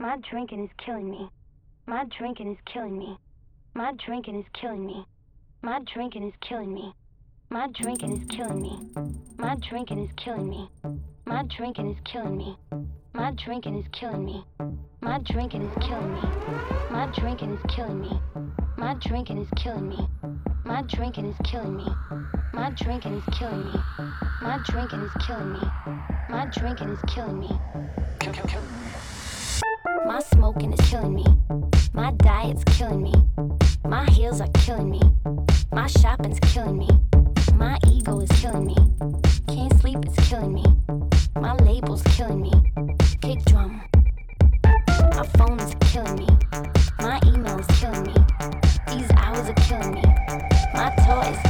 My drinking is killing me. My drinking is killing me. My drinking is killing me. My drinking is killing me. My drinking is killing me. My drinking is killing me. My drinking is killing me. My drinking is killing me. My drinking is killing me. My drinking is killing me. My drinking is killing me. My drinking is killing me. My drinking is killing me. My drinking is killing me. My drinking is killing me. Kill, kill, kill. My smoking is killing me. My diet's killing me. My heels are killing me. My shopping's killing me. My ego is killing me. Can't sleep, it's killing me. My label's killing me. Kick drum. My phone is killing me. My email is killing me. These hours are killing me. My toys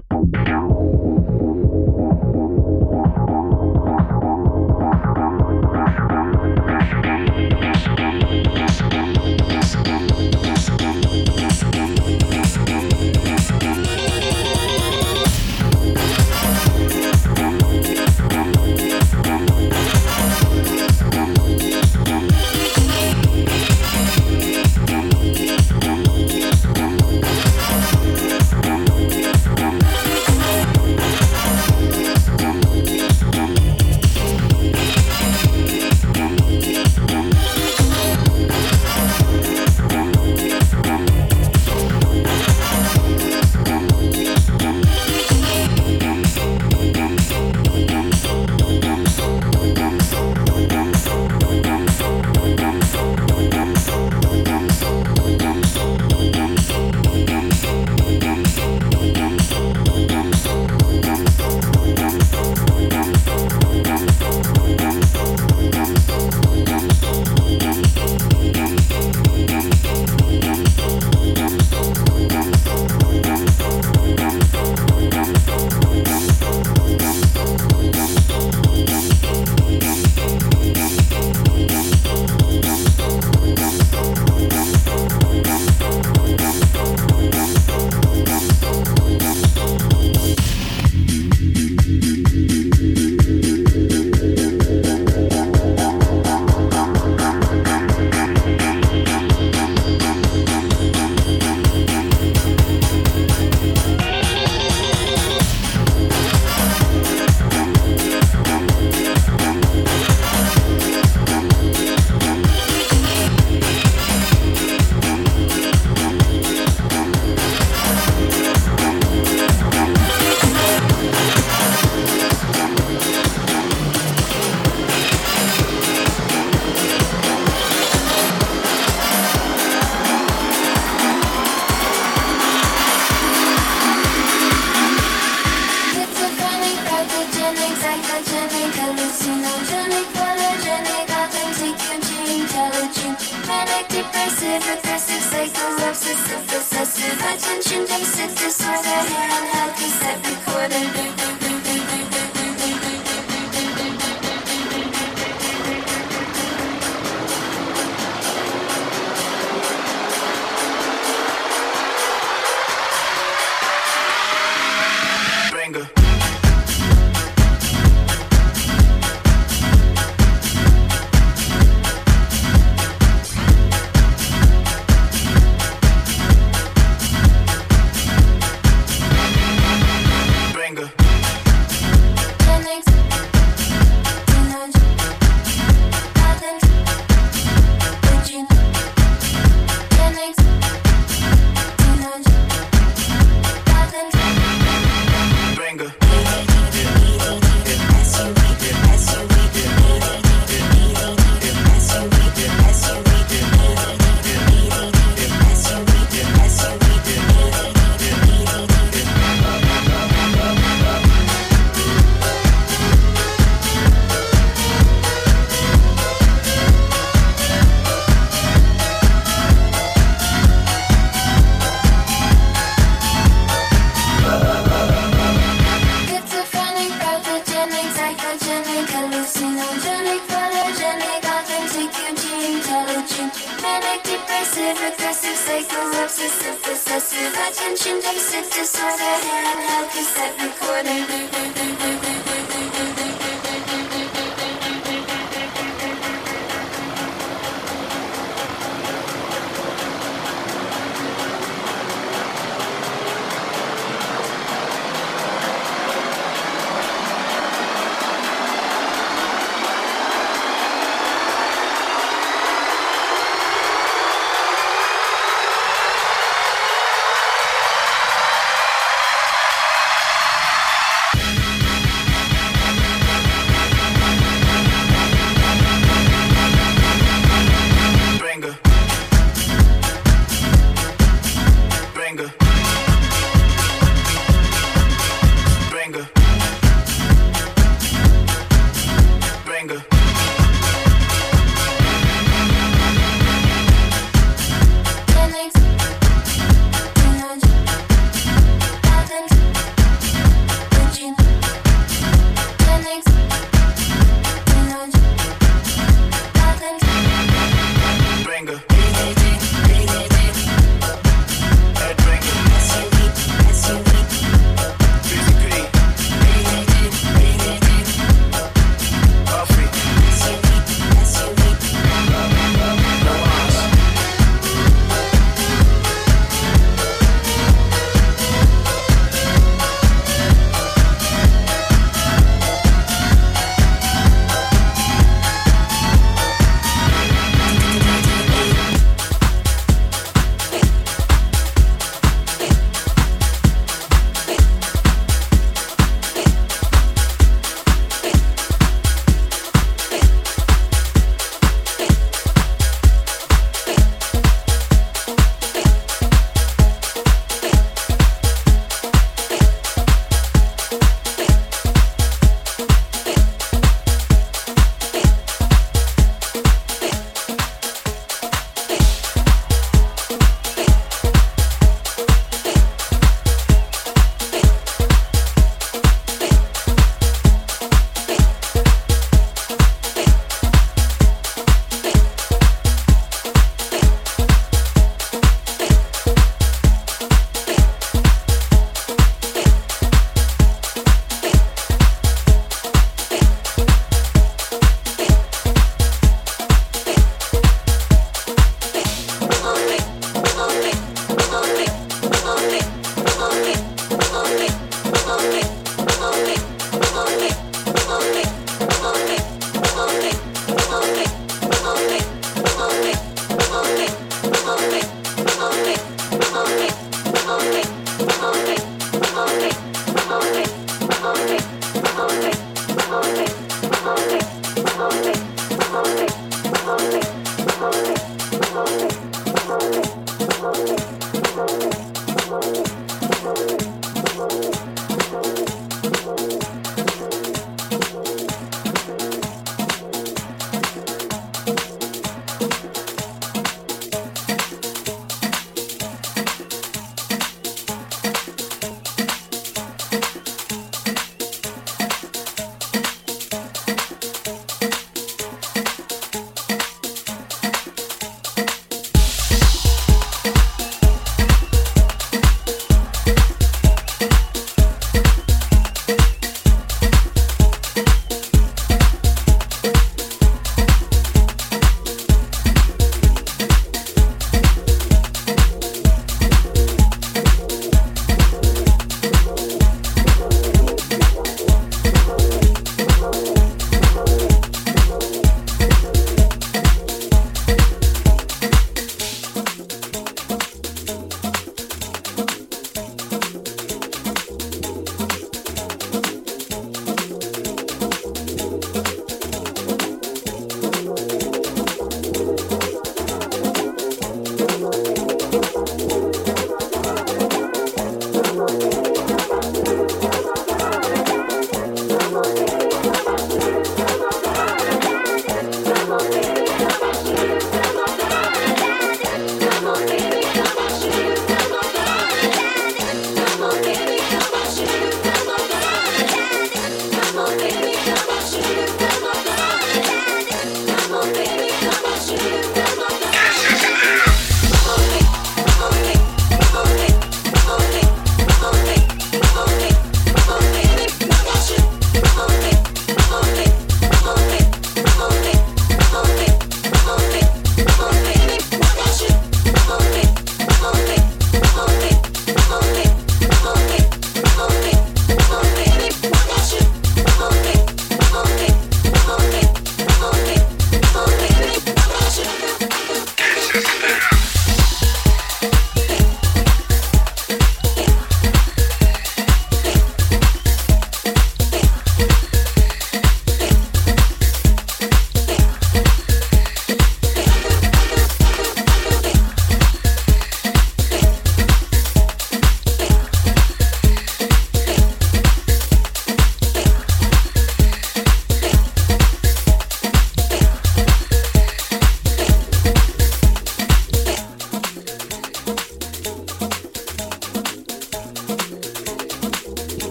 down. Selective, passive, aggressive, psycho, obsessive, possessive, attention, deficit disorder, handheld cassette recorder.